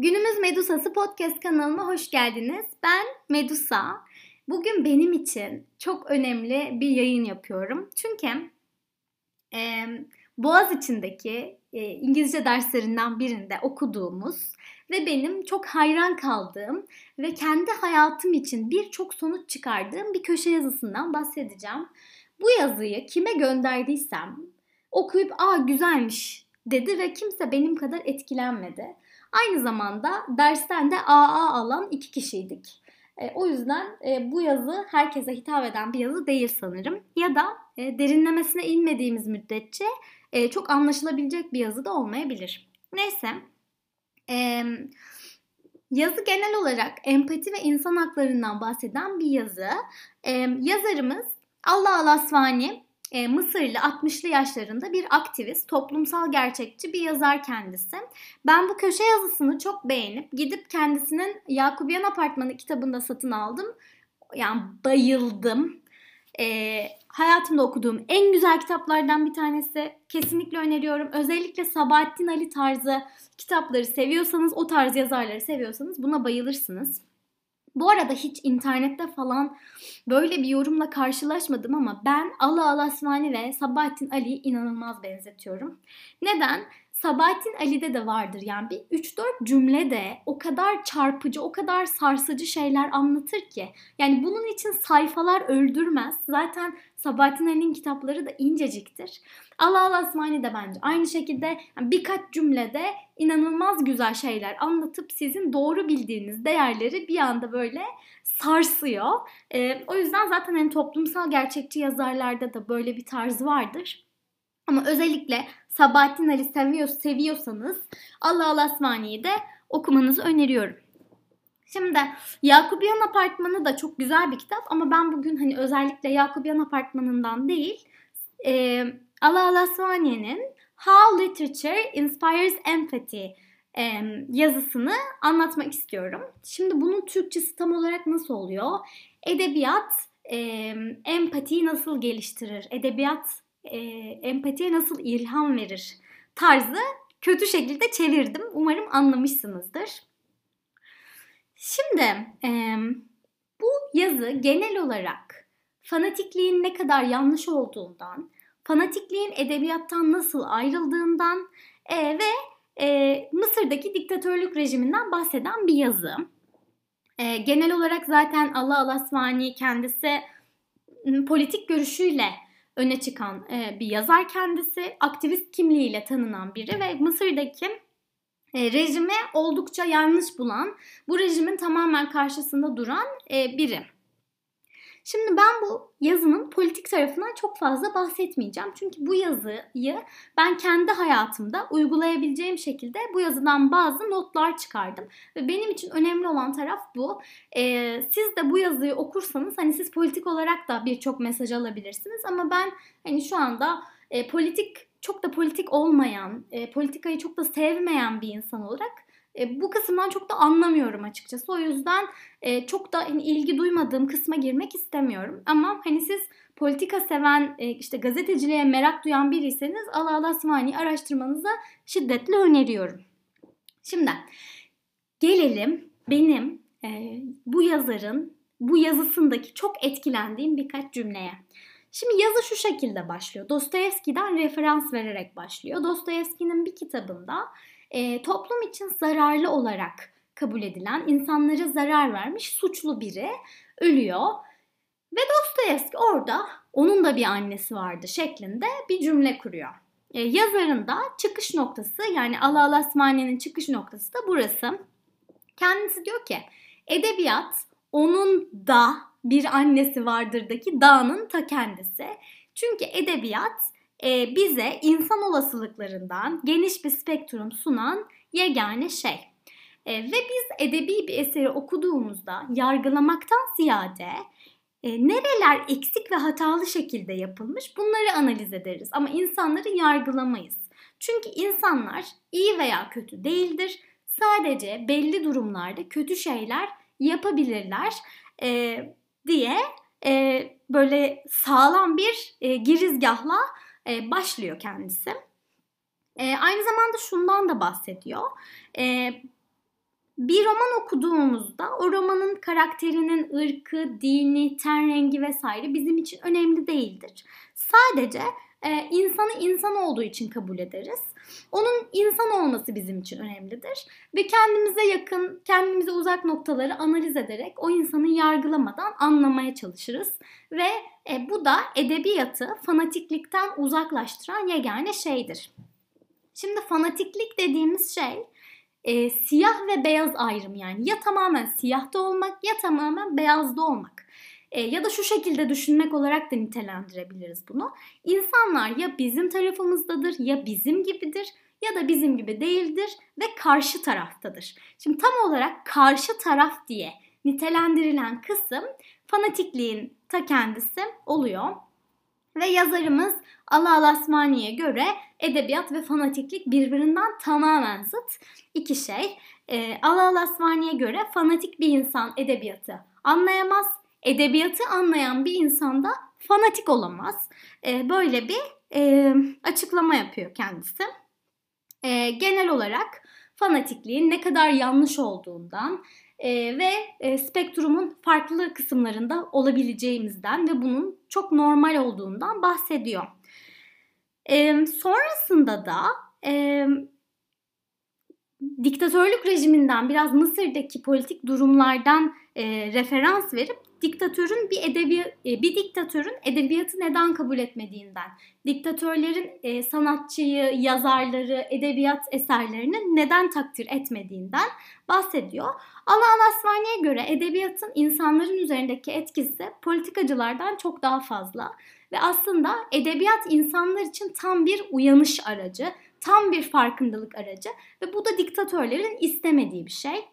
Günümüz Medusası podcast kanalıma hoş geldiniz. Ben Medusa. Bugün benim için çok önemli bir yayın yapıyorum. Çünkü e, Boğaz içindeki e, İngilizce derslerinden birinde okuduğumuz ve benim çok hayran kaldığım ve kendi hayatım için birçok sonuç çıkardığım bir köşe yazısından bahsedeceğim. Bu yazıyı kime gönderdiysem okuyup aa güzelmiş dedi ve kimse benim kadar etkilenmedi. Aynı zamanda dersten de AA alan iki kişiydik. E, o yüzden e, bu yazı herkese hitap eden bir yazı değil sanırım. Ya da e, derinlemesine inmediğimiz müddetçe çok anlaşılabilecek bir yazı da olmayabilir. Neyse. Yazı genel olarak empati ve insan haklarından bahseden bir yazı. Yazarımız Allah Alasvani e, Mısırlı 60'lı yaşlarında bir aktivist, toplumsal gerçekçi bir yazar kendisi. Ben bu köşe yazısını çok beğenip gidip kendisinin Yakubiyan Apartmanı kitabında satın aldım. Yani bayıldım. E, hayatımda okuduğum en güzel kitaplardan bir tanesi. Kesinlikle öneriyorum. Özellikle Sabahattin Ali tarzı kitapları seviyorsanız, o tarz yazarları seviyorsanız buna bayılırsınız. Bu arada hiç internette falan böyle bir yorumla karşılaşmadım ama ben Allah Alasmani ve Sabahattin Ali'yi inanılmaz benzetiyorum. Neden? Sabahattin Ali'de de vardır yani bir 3-4 cümle de o kadar çarpıcı, o kadar sarsıcı şeyler anlatır ki. Yani bunun için sayfalar öldürmez. Zaten Sabahattin Ali'nin kitapları da inceciktir. Allah Allah Asmani de bence aynı şekilde birkaç cümlede inanılmaz güzel şeyler anlatıp sizin doğru bildiğiniz değerleri bir anda böyle sarsıyor. Ee, o yüzden zaten hani toplumsal gerçekçi yazarlarda da böyle bir tarz vardır. Ama özellikle Sabahattin Ali seviyor, seviyorsanız Allah Allah Asmani'yi de okumanızı öneriyorum. Şimdi Yakubiyan Apartmanı da çok güzel bir kitap ama ben bugün hani özellikle Yakubiyan Apartmanı'ndan değil e, Allah Asmani'nin How Literature Inspires Empathy e, yazısını anlatmak istiyorum. Şimdi bunun Türkçesi tam olarak nasıl oluyor? Edebiyat e, empatiyi nasıl geliştirir? Edebiyat e, empatiye nasıl ilham verir tarzı kötü şekilde çevirdim. Umarım anlamışsınızdır. Şimdi e, bu yazı genel olarak fanatikliğin ne kadar yanlış olduğundan, fanatikliğin edebiyattan nasıl ayrıldığından e, ve e, Mısır'daki diktatörlük rejiminden bahseden bir yazı. E, genel olarak zaten Allah Alasvani kendisi politik görüşüyle öne çıkan e, bir yazar kendisi. Aktivist kimliğiyle tanınan biri ve Mısır'daki e, rejimi oldukça yanlış bulan, bu rejimin tamamen karşısında duran e, biri. Şimdi ben bu yazının politik tarafından çok fazla bahsetmeyeceğim. Çünkü bu yazıyı ben kendi hayatımda uygulayabileceğim şekilde bu yazıdan bazı notlar çıkardım. Ve benim için önemli olan taraf bu. Ee, siz de bu yazıyı okursanız hani siz politik olarak da birçok mesaj alabilirsiniz. Ama ben hani şu anda e, politik çok da politik olmayan, e, politikayı çok da sevmeyen bir insan olarak e, bu kısımdan çok da anlamıyorum açıkçası. O yüzden e, çok da hani, ilgi duymadığım kısma girmek istemiyorum. Ama hani siz politika seven, e, işte gazeteciliğe merak duyan biriyseniz Allah Allah Asmani araştırmanızı şiddetle öneriyorum. Şimdi gelelim benim e, bu yazarın bu yazısındaki çok etkilendiğim birkaç cümleye. Şimdi yazı şu şekilde başlıyor. Dostoyevski'den referans vererek başlıyor. Dostoyevski'nin bir kitabında e, toplum için zararlı olarak kabul edilen, insanlara zarar vermiş suçlu biri ölüyor. Ve Dostoyevski orada onun da bir annesi vardı şeklinde bir cümle kuruyor. E, yazarın da çıkış noktası yani Allah Asmani'nin çıkış noktası da burası. Kendisi diyor ki edebiyat onun da bir annesi vardırdaki dağının ta kendisi. Çünkü edebiyat e, bize insan olasılıklarından geniş bir spektrum sunan yegane şey. E, ve biz edebi bir eseri okuduğumuzda yargılamaktan ziyade e, nereler eksik ve hatalı şekilde yapılmış bunları analiz ederiz ama insanları yargılamayız. Çünkü insanlar iyi veya kötü değildir. Sadece belli durumlarda kötü şeyler yapabilirler e, diye e, böyle sağlam bir e, girizgahla e, başlıyor kendisi. E, aynı zamanda şundan da bahsediyor. E, bir roman okuduğumuzda o romanın karakterinin ırkı, dini, ten rengi vesaire bizim için önemli değildir. Sadece e, insanı insan olduğu için kabul ederiz. Onun insan olması bizim için önemlidir. Ve kendimize yakın, kendimize uzak noktaları analiz ederek o insanı yargılamadan anlamaya çalışırız. Ve e, bu da edebiyatı fanatiklikten uzaklaştıran yegane şeydir. Şimdi fanatiklik dediğimiz şey e, siyah ve beyaz ayrım yani ya tamamen siyahta olmak ya tamamen beyazda olmak. E, ya da şu şekilde düşünmek olarak da nitelendirebiliriz bunu. İnsanlar ya bizim tarafımızdadır ya bizim gibidir ya da bizim gibi değildir ve karşı taraftadır. Şimdi tam olarak karşı taraf diye nitelendirilen kısım fanatikliğin ta kendisi oluyor. Ve yazarımız Allah Alasmani'ye göre edebiyat ve fanatiklik birbirinden tamamen zıt iki şey. E, Allah Alasmani'ye göre fanatik bir insan edebiyatı anlayamaz. Edebiyatı anlayan bir insan da fanatik olamaz. E, böyle bir e, açıklama yapıyor kendisi. E, genel olarak fanatikliğin ne kadar yanlış olduğundan, e, ve e, spektrumun farklı kısımlarında olabileceğimizden ve bunun çok normal olduğundan bahsediyor. E, sonrasında da e, diktatörlük rejiminden biraz Mısır'daki politik durumlardan e, referans verip diktatörün bir edebi e, bir diktatörün edebiyatı neden kabul etmediğinden, diktatörlerin e, sanatçıyı, yazarları, edebiyat eserlerini neden takdir etmediğinden bahsediyor. Allah Asvani'ye göre edebiyatın insanların üzerindeki etkisi politikacılardan çok daha fazla ve aslında edebiyat insanlar için tam bir uyanış aracı, tam bir farkındalık aracı ve bu da diktatörlerin istemediği bir şey.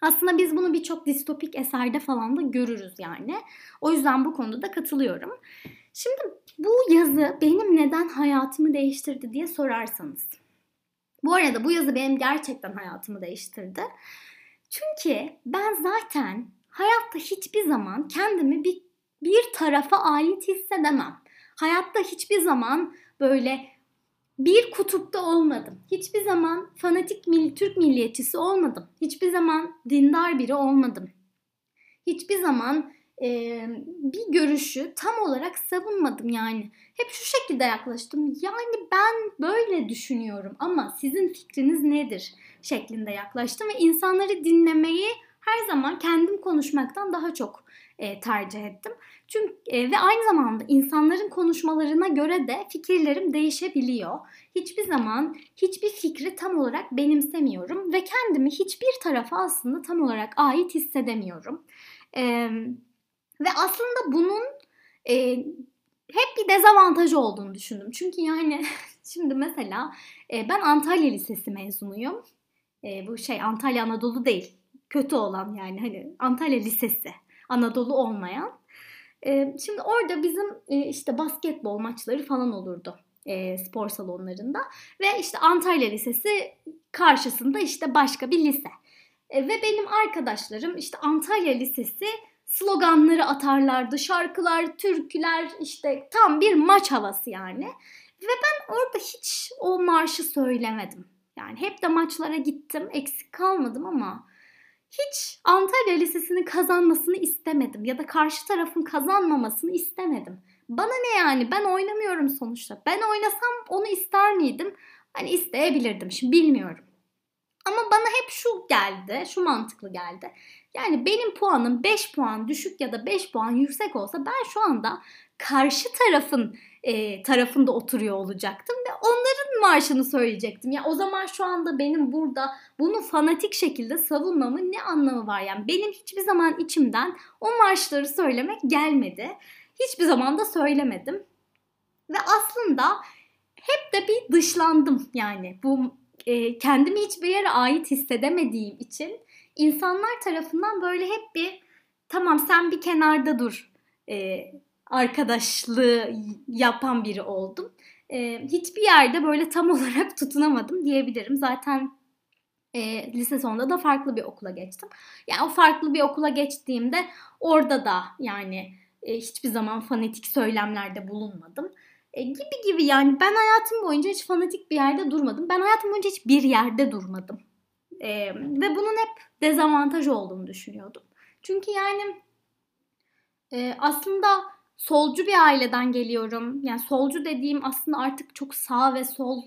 Aslında biz bunu birçok distopik eserde falan da görürüz yani. O yüzden bu konuda da katılıyorum. Şimdi bu yazı benim neden hayatımı değiştirdi diye sorarsanız. Bu arada bu yazı benim gerçekten hayatımı değiştirdi. Çünkü ben zaten hayatta hiçbir zaman kendimi bir, bir tarafa ait hissedemem. Hayatta hiçbir zaman böyle bir kutupta olmadım. Hiçbir zaman fanatik milli, Türk milliyetçisi olmadım. Hiçbir zaman dindar biri olmadım. Hiçbir zaman e, bir görüşü tam olarak savunmadım yani. Hep şu şekilde yaklaştım. Yani ben böyle düşünüyorum ama sizin fikriniz nedir şeklinde yaklaştım ve insanları dinlemeyi her zaman kendim konuşmaktan daha çok e, tercih ettim. Çünkü e, ve aynı zamanda insanların konuşmalarına göre de fikirlerim değişebiliyor. Hiçbir zaman hiçbir fikri tam olarak benimsemiyorum ve kendimi hiçbir tarafa aslında tam olarak ait hissedemiyorum. E, ve aslında bunun e, hep bir dezavantaj olduğunu düşündüm. Çünkü yani şimdi mesela e, ben Antalya Lisesi mezunuyum. E, bu şey Antalya Anadolu değil. Kötü olan yani hani Antalya Lisesi. Anadolu olmayan. E, şimdi orada bizim e, işte basketbol maçları falan olurdu e, spor salonlarında. Ve işte Antalya Lisesi karşısında işte başka bir lise. E, ve benim arkadaşlarım işte Antalya Lisesi sloganları atarlardı. Şarkılar, türküler işte tam bir maç havası yani. Ve ben orada hiç o marşı söylemedim. Yani hep de maçlara gittim. Eksik kalmadım ama hiç Antalya Lisesi'nin kazanmasını istemedim ya da karşı tarafın kazanmamasını istemedim. Bana ne yani ben oynamıyorum sonuçta. Ben oynasam onu ister miydim? Hani isteyebilirdim şimdi bilmiyorum. Ama bana hep şu geldi, şu mantıklı geldi. Yani benim puanım 5 puan düşük ya da 5 puan yüksek olsa ben şu anda karşı tarafın e, tarafında oturuyor olacaktım ve onların marşını söyleyecektim. Ya yani o zaman şu anda benim burada bunu fanatik şekilde savunmamın ne anlamı var? Yani benim hiçbir zaman içimden o marşları söylemek gelmedi. Hiçbir zaman da söylemedim. Ve aslında hep de bir dışlandım yani bu e, kendimi hiçbir yere ait hissedemediğim için insanlar tarafından böyle hep bir tamam sen bir kenarda dur e, arkadaşlığı yapan biri oldum. E, hiçbir yerde böyle tam olarak tutunamadım diyebilirim. Zaten e, lise sonunda da farklı bir okula geçtim. Yani o farklı bir okula geçtiğimde orada da yani e, hiçbir zaman fanatik söylemlerde bulunmadım. E, gibi gibi yani ben hayatım boyunca hiç fanatik bir yerde durmadım. Ben hayatım boyunca hiç bir yerde durmadım. E, ve bunun hep dezavantaj olduğunu düşünüyordum. Çünkü yani e, aslında solcu bir aileden geliyorum. Yani solcu dediğim aslında artık çok sağ ve sol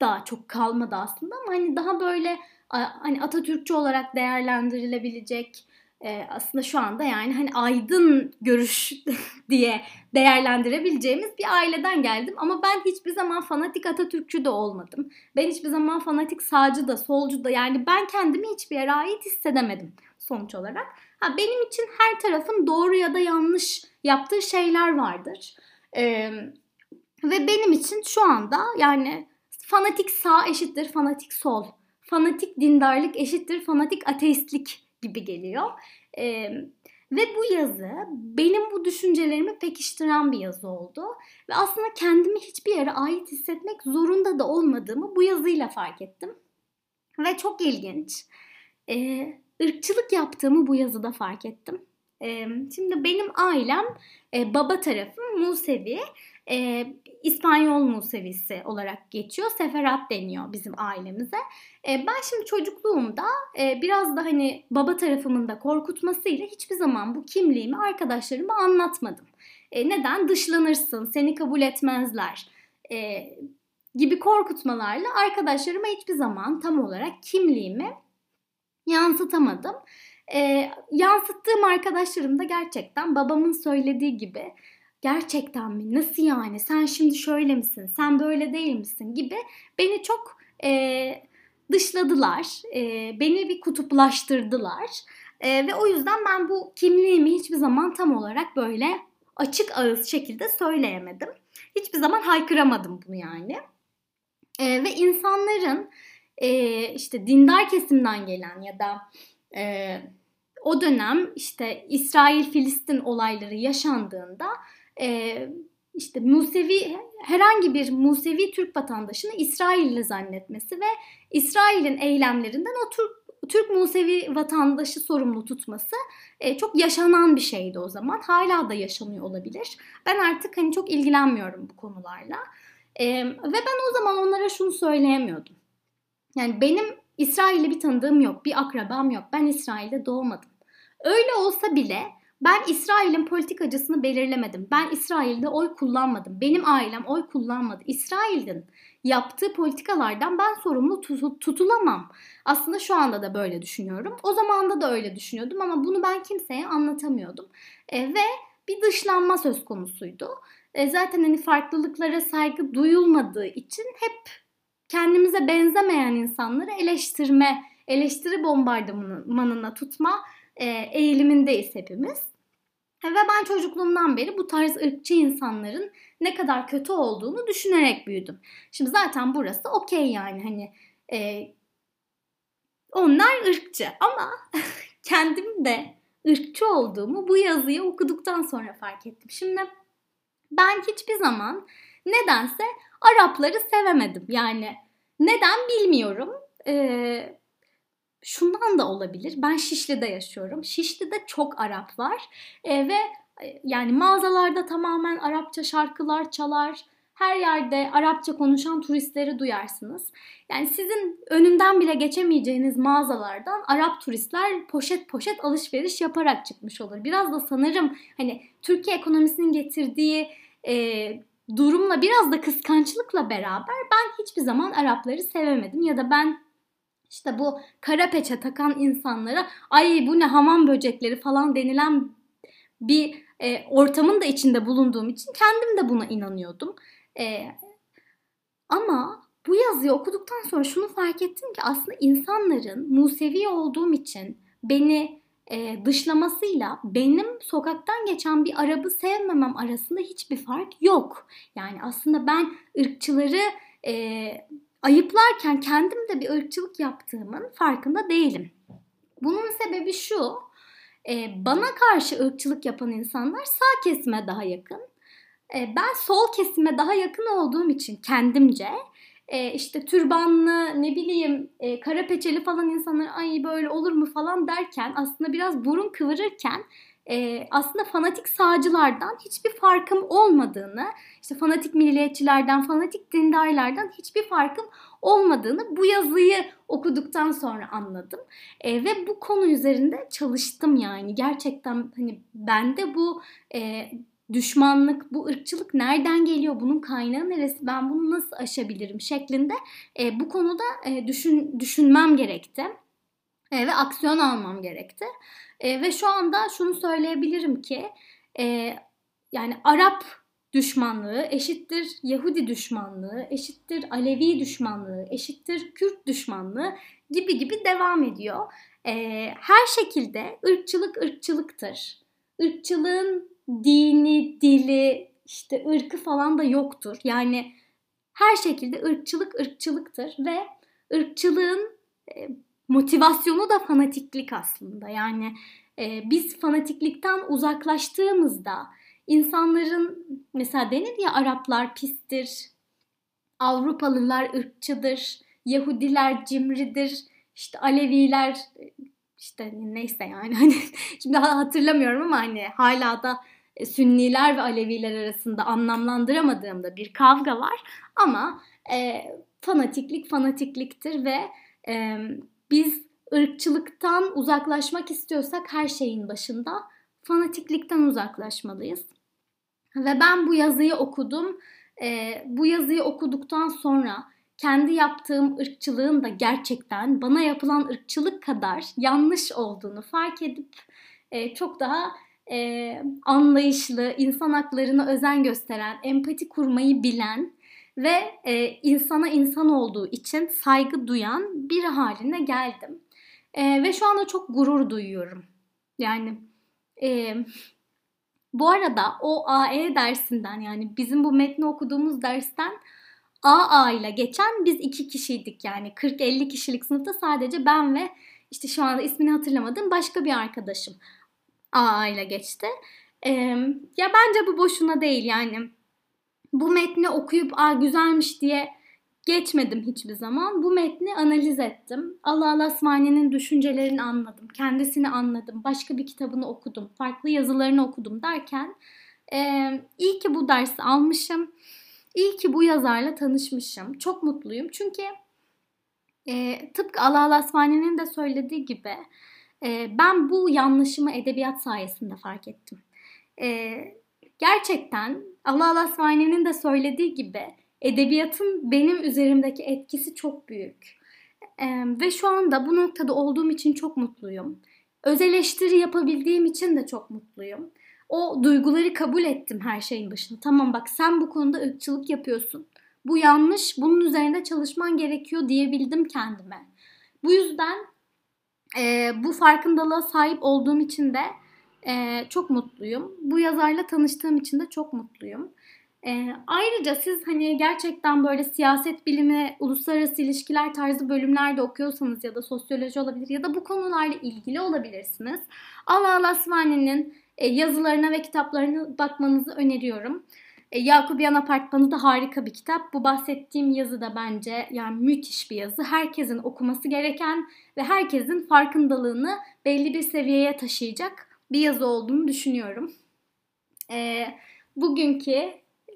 da çok kalmadı aslında ama hani daha böyle hani Atatürkçü olarak değerlendirilebilecek e, aslında şu anda yani hani aydın görüş diye değerlendirebileceğimiz bir aileden geldim. Ama ben hiçbir zaman fanatik Atatürkçü de olmadım. Ben hiçbir zaman fanatik sağcı da solcu da yani ben kendimi hiçbir yere ait hissedemedim sonuç olarak. Ha, benim için her tarafın doğru ya da yanlış yaptığı şeyler vardır. Ee, ve benim için şu anda yani fanatik sağ eşittir fanatik sol. Fanatik dindarlık eşittir fanatik ateistlik gibi geliyor. E, ve bu yazı benim bu düşüncelerimi pekiştiren bir yazı oldu. Ve aslında kendimi hiçbir yere ait hissetmek zorunda da olmadığımı bu yazıyla fark ettim. Ve çok ilginç. E, ırkçılık yaptığımı bu yazıda fark ettim. Şimdi benim ailem baba tarafım Musevi e, İspanyol Musevisi olarak geçiyor. Seferat deniyor bizim ailemize. Ben şimdi çocukluğumda biraz da hani baba tarafımın da korkutmasıyla hiçbir zaman bu kimliğimi arkadaşlarıma anlatmadım. Neden? Dışlanırsın, seni kabul etmezler gibi korkutmalarla arkadaşlarıma hiçbir zaman tam olarak kimliğimi yansıtamadım. E, yansıttığım arkadaşlarım da gerçekten babamın söylediği gibi gerçekten mi? Nasıl yani? Sen şimdi şöyle misin? Sen böyle değil misin? gibi beni çok e, dışladılar. E, beni bir kutuplaştırdılar. E, ve o yüzden ben bu kimliğimi hiçbir zaman tam olarak böyle açık ağız şekilde söyleyemedim. Hiçbir zaman haykıramadım bunu yani. E, ve insanların e, işte dindar kesimden gelen ya da e, o dönem işte İsrail-Filistin olayları yaşandığında e, işte Musevi herhangi bir Musevi Türk vatandaşını İsrailli zannetmesi ve İsrail'in eylemlerinden o Türk Türk Musevi vatandaşı sorumlu tutması e, çok yaşanan bir şeydi o zaman. Hala da yaşanıyor olabilir. Ben artık hani çok ilgilenmiyorum bu konularla. E, ve ben o zaman onlara şunu söyleyemiyordum. Yani benim İsrail'li bir tanıdığım yok, bir akrabam yok. Ben İsrail'de doğmadım. Öyle olsa bile ben İsrail'in politikacısını belirlemedim. Ben İsrail'de oy kullanmadım. Benim ailem oy kullanmadı. İsrail'in yaptığı politikalardan ben sorumlu tutulamam. Aslında şu anda da böyle düşünüyorum. O zamanda da öyle düşünüyordum ama bunu ben kimseye anlatamıyordum. E, ve bir dışlanma söz konusuydu. E, zaten hani farklılıklara saygı duyulmadığı için hep kendimize benzemeyen insanları eleştirme, eleştiri bombardımanına tutma e, eğilimindeyiz hepimiz. Ve ben çocukluğumdan beri bu tarz ırkçı insanların ne kadar kötü olduğunu düşünerek büyüdüm. Şimdi zaten burası okey yani hani e, onlar ırkçı ama kendim de ırkçı olduğumu bu yazıyı okuduktan sonra fark ettim. Şimdi ben hiçbir zaman nedense Arapları sevemedim. Yani neden bilmiyorum. Ee, şundan da olabilir. Ben Şişli'de yaşıyorum. Şişli'de çok Arap var. E, ve e, yani mağazalarda tamamen Arapça şarkılar çalar. Her yerde Arapça konuşan turistleri duyarsınız. Yani sizin önünden bile geçemeyeceğiniz mağazalardan Arap turistler poşet poşet alışveriş yaparak çıkmış olur. Biraz da sanırım hani Türkiye ekonomisinin getirdiği e, durumla biraz da kıskançlıkla beraber ben hiçbir zaman Arapları sevemedim ya da ben işte bu kara peçe takan insanlara ay bu ne hamam böcekleri falan denilen bir e, ortamın da içinde bulunduğum için kendim de buna inanıyordum. E, ama bu yazıyı okuduktan sonra şunu fark ettim ki aslında insanların Musevi olduğum için beni e, dışlamasıyla benim sokaktan geçen bir Arap'ı sevmemem arasında hiçbir fark yok. Yani aslında ben ırkçıları e, ayıplarken kendim de bir ırkçılık yaptığımın farkında değilim. Bunun sebebi şu, e, bana karşı ırkçılık yapan insanlar sağ kesime daha yakın. E, ben sol kesime daha yakın olduğum için kendimce e, işte türbanlı ne bileyim e, kara peçeli falan insanlar ay böyle olur mu falan derken aslında biraz burun kıvırırken e, aslında fanatik sağcılardan hiçbir farkım olmadığını, işte fanatik milliyetçilerden, fanatik dindarlardan hiçbir farkım olmadığını bu yazıyı okuduktan sonra anladım. E, ve bu konu üzerinde çalıştım yani. Gerçekten hani bende bu e, düşmanlık, bu ırkçılık nereden geliyor, bunun kaynağı neresi, ben bunu nasıl aşabilirim şeklinde e, bu konuda e, düşün, düşünmem gerekti e, ve aksiyon almam gerekti. E, ve şu anda şunu söyleyebilirim ki e, yani Arap düşmanlığı eşittir Yahudi düşmanlığı, eşittir Alevi düşmanlığı, eşittir Kürt düşmanlığı gibi gibi devam ediyor. E, her şekilde ırkçılık ırkçılıktır. Irkçılığın dini, dili, işte ırkı falan da yoktur. Yani her şekilde ırkçılık ırkçılıktır ve ırkçılığın e, motivasyonu da fanatiklik aslında. Yani e, biz fanatiklikten uzaklaştığımızda insanların mesela denir ya Araplar pistir, Avrupalılar ırkçıdır, Yahudiler cimridir, işte Aleviler işte neyse yani hani şimdi hatırlamıyorum ama hani hala da e, Sünniler ve Aleviler arasında anlamlandıramadığımda bir kavga var ama e, fanatiklik fanatikliktir ve e, biz ırkçılıktan uzaklaşmak istiyorsak her şeyin başında fanatiklikten uzaklaşmalıyız. Ve ben bu yazıyı okudum. E, bu yazıyı okuduktan sonra kendi yaptığım ırkçılığın da gerçekten bana yapılan ırkçılık kadar yanlış olduğunu fark edip e, çok daha e, anlayışlı, insan haklarına özen gösteren, empati kurmayı bilen ve e, insana insan olduğu için saygı duyan bir haline geldim. E, ve şu anda çok gurur duyuyorum. Yani e, bu arada o AE dersinden yani bizim bu metni okuduğumuz dersten AA ile geçen biz iki kişiydik yani 40-50 kişilik sınıfta sadece ben ve işte şu anda ismini hatırlamadığım başka bir arkadaşım AA ile geçti. Ee, ya bence bu boşuna değil yani bu metni okuyup aa güzelmiş diye geçmedim hiçbir zaman. Bu metni analiz ettim. Allah Allah Asmani'nin düşüncelerini anladım. Kendisini anladım. Başka bir kitabını okudum. Farklı yazılarını okudum derken e, iyi ki bu dersi almışım. İyi ki bu yazarla tanışmışım. Çok mutluyum. Çünkü e, tıpkı Allah Asmani'nin de söylediği gibi e, ben bu yanlışımı edebiyat sayesinde fark ettim. E, gerçekten Allah Asmani'nin de söylediği gibi edebiyatın benim üzerimdeki etkisi çok büyük. E, ve şu anda bu noktada olduğum için çok mutluyum. Öz eleştiri yapabildiğim için de çok mutluyum. O duyguları kabul ettim her şeyin başında. Tamam bak sen bu konuda ırkçılık yapıyorsun. Bu yanlış, bunun üzerinde çalışman gerekiyor diyebildim kendime. Bu yüzden e, bu farkındalığa sahip olduğum için de e, çok mutluyum. Bu yazarla tanıştığım için de çok mutluyum. E, ayrıca siz hani gerçekten böyle siyaset bilimi, uluslararası ilişkiler tarzı bölümlerde okuyorsanız ya da sosyoloji olabilir ya da bu konularla ilgili olabilirsiniz. Allah Allah Asmani'nin yazılarına ve kitaplarına bakmanızı öneriyorum. E, Yakubiyan Apartmanı da harika bir kitap. Bu bahsettiğim yazı da bence yani müthiş bir yazı. Herkesin okuması gereken ve herkesin farkındalığını belli bir seviyeye taşıyacak bir yazı olduğunu düşünüyorum. E, bugünkü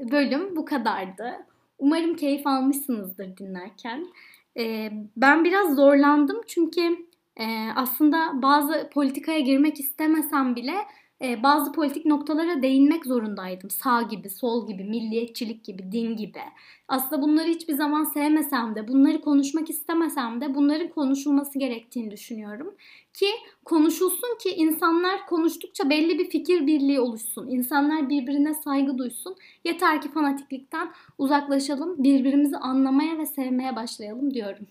bölüm bu kadardı. Umarım keyif almışsınızdır dinlerken. E, ben biraz zorlandım çünkü e, aslında bazı politikaya girmek istemesem bile e, bazı politik noktalara değinmek zorundaydım. Sağ gibi, sol gibi, milliyetçilik gibi, din gibi. Aslında bunları hiçbir zaman sevmesem de, bunları konuşmak istemesem de bunların konuşulması gerektiğini düşünüyorum. Ki konuşulsun ki insanlar konuştukça belli bir fikir birliği oluşsun. İnsanlar birbirine saygı duysun. Yeter ki fanatiklikten uzaklaşalım, birbirimizi anlamaya ve sevmeye başlayalım diyorum.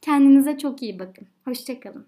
Kendinize çok iyi bakın. Hoşçakalın.